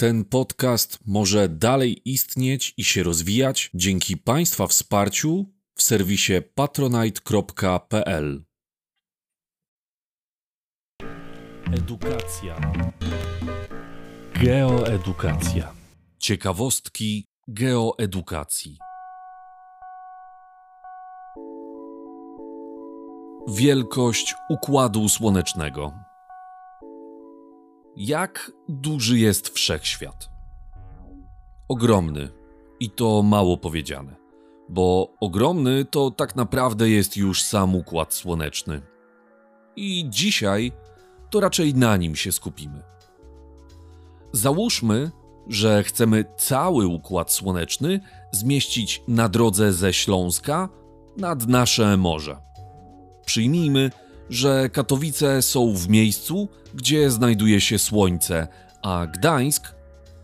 Ten podcast może dalej istnieć i się rozwijać dzięki Państwa wsparciu w serwisie patronite.pl. Edukacja. Geoedukacja. Ciekawostki geoedukacji. Wielkość układu słonecznego. Jak duży jest wszechświat? Ogromny. I to mało powiedziane, bo ogromny to tak naprawdę jest już sam układ słoneczny. I dzisiaj to raczej na nim się skupimy. Załóżmy, że chcemy cały układ słoneczny zmieścić na drodze ze Śląska nad nasze morze. Przyjmijmy, że Katowice są w miejscu, gdzie znajduje się Słońce, a Gdańsk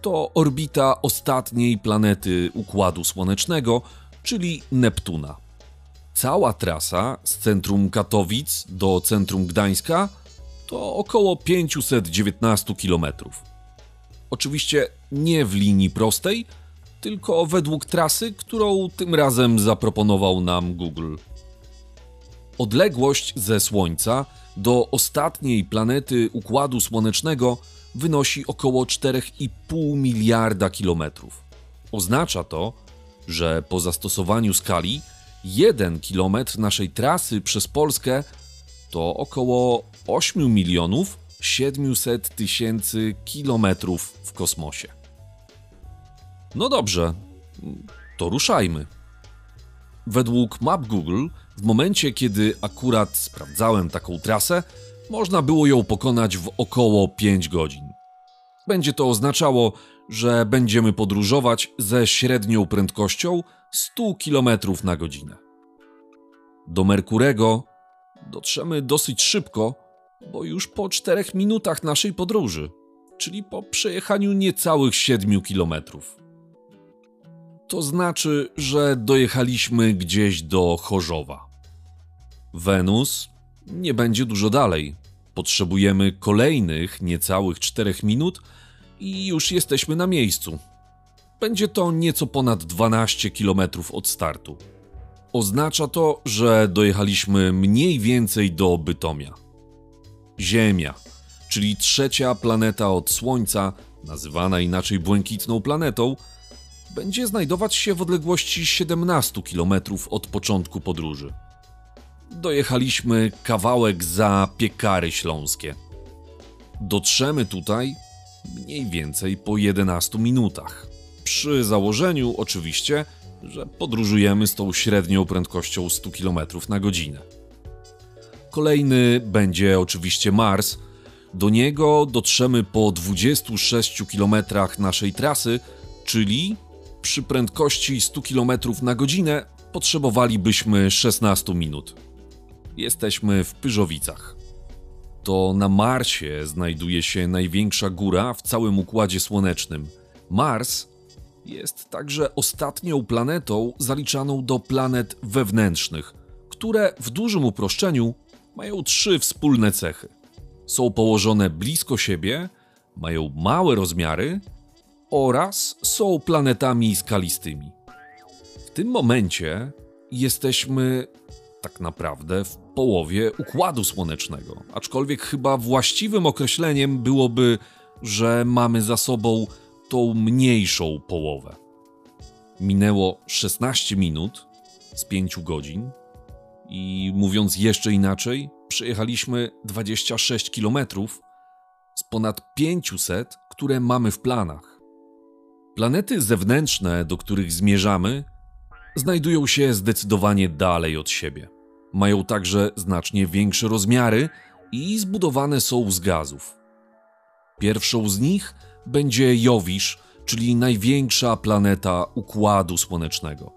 to orbita ostatniej planety Układu Słonecznego, czyli Neptuna. Cała trasa z centrum Katowic do centrum Gdańska to około 519 km. Oczywiście nie w linii prostej, tylko według trasy, którą tym razem zaproponował nam Google. Odległość ze Słońca do ostatniej planety Układu Słonecznego wynosi około 4,5 miliarda kilometrów. Oznacza to, że po zastosowaniu skali 1 kilometr naszej trasy przez Polskę to około 8 milionów 700 tysięcy kilometrów w kosmosie. No dobrze, to ruszajmy. Według map Google, w momencie kiedy akurat sprawdzałem taką trasę, można było ją pokonać w około 5 godzin. Będzie to oznaczało, że będziemy podróżować ze średnią prędkością 100 km na godzinę. Do Merkurego dotrzemy dosyć szybko, bo już po 4 minutach naszej podróży, czyli po przejechaniu niecałych 7 kilometrów to znaczy, że dojechaliśmy gdzieś do Chorzowa. Wenus nie będzie dużo dalej. Potrzebujemy kolejnych niecałych 4 minut i już jesteśmy na miejscu. Będzie to nieco ponad 12 km od startu. Oznacza to, że dojechaliśmy mniej więcej do Bytomia. Ziemia, czyli trzecia planeta od Słońca, nazywana inaczej błękitną planetą, będzie znajdować się w odległości 17 km od początku podróży. Dojechaliśmy kawałek za Piekary Śląskie. Dotrzemy tutaj mniej więcej po 11 minutach. Przy założeniu oczywiście, że podróżujemy z tą średnią prędkością 100 km na godzinę. Kolejny będzie oczywiście Mars. Do niego dotrzemy po 26 km naszej trasy, czyli przy prędkości 100 km na godzinę potrzebowalibyśmy 16 minut. Jesteśmy w Pyżowicach. To na Marsie znajduje się największa góra w całym układzie słonecznym. Mars jest także ostatnią planetą zaliczaną do planet wewnętrznych, które w dużym uproszczeniu mają trzy wspólne cechy. Są położone blisko siebie, mają małe rozmiary oraz są planetami skalistymi. W tym momencie jesteśmy tak naprawdę w połowie układu słonecznego, aczkolwiek chyba właściwym określeniem byłoby, że mamy za sobą tą mniejszą połowę. Minęło 16 minut z 5 godzin i mówiąc jeszcze inaczej, przejechaliśmy 26 km z ponad 500, które mamy w planach. Planety zewnętrzne, do których zmierzamy, znajdują się zdecydowanie dalej od siebie. Mają także znacznie większe rozmiary i zbudowane są z gazów. Pierwszą z nich będzie Jowisz, czyli największa planeta Układu Słonecznego.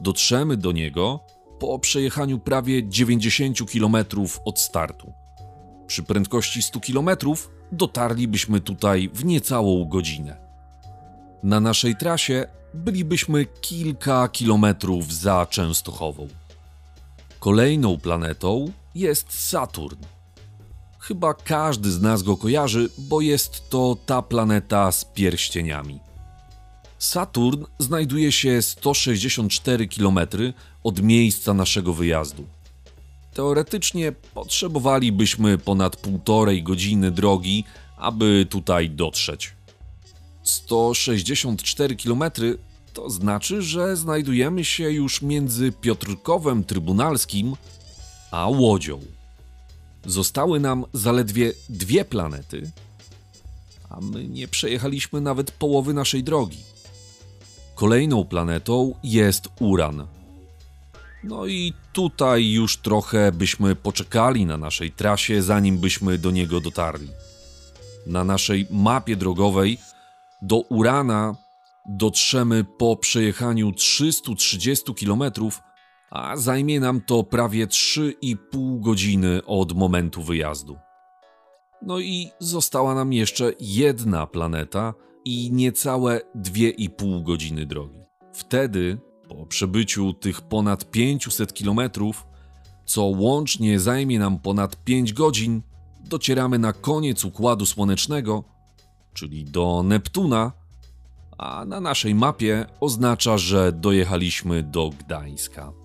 Dotrzemy do niego po przejechaniu prawie 90 km od startu. Przy prędkości 100 km dotarlibyśmy tutaj w niecałą godzinę. Na naszej trasie bylibyśmy kilka kilometrów za Częstochową. Kolejną planetą jest Saturn. Chyba każdy z nas go kojarzy, bo jest to ta planeta z pierścieniami. Saturn znajduje się 164 km od miejsca naszego wyjazdu. Teoretycznie potrzebowalibyśmy ponad półtorej godziny drogi, aby tutaj dotrzeć. 164 km to znaczy, że znajdujemy się już między Piotrkowem Trybunalskim a Łodzią. Zostały nam zaledwie dwie planety, a my nie przejechaliśmy nawet połowy naszej drogi. Kolejną planetą jest Uran. No i tutaj już trochę byśmy poczekali na naszej trasie, zanim byśmy do niego dotarli. Na naszej mapie drogowej do Urana dotrzemy po przejechaniu 330 km, a zajmie nam to prawie 3,5 godziny od momentu wyjazdu. No i została nam jeszcze jedna planeta i niecałe 2,5 godziny drogi. Wtedy, po przebyciu tych ponad 500 km, co łącznie zajmie nam ponad 5 godzin, docieramy na koniec układu słonecznego, czyli do Neptuna, a na naszej mapie oznacza, że dojechaliśmy do Gdańska.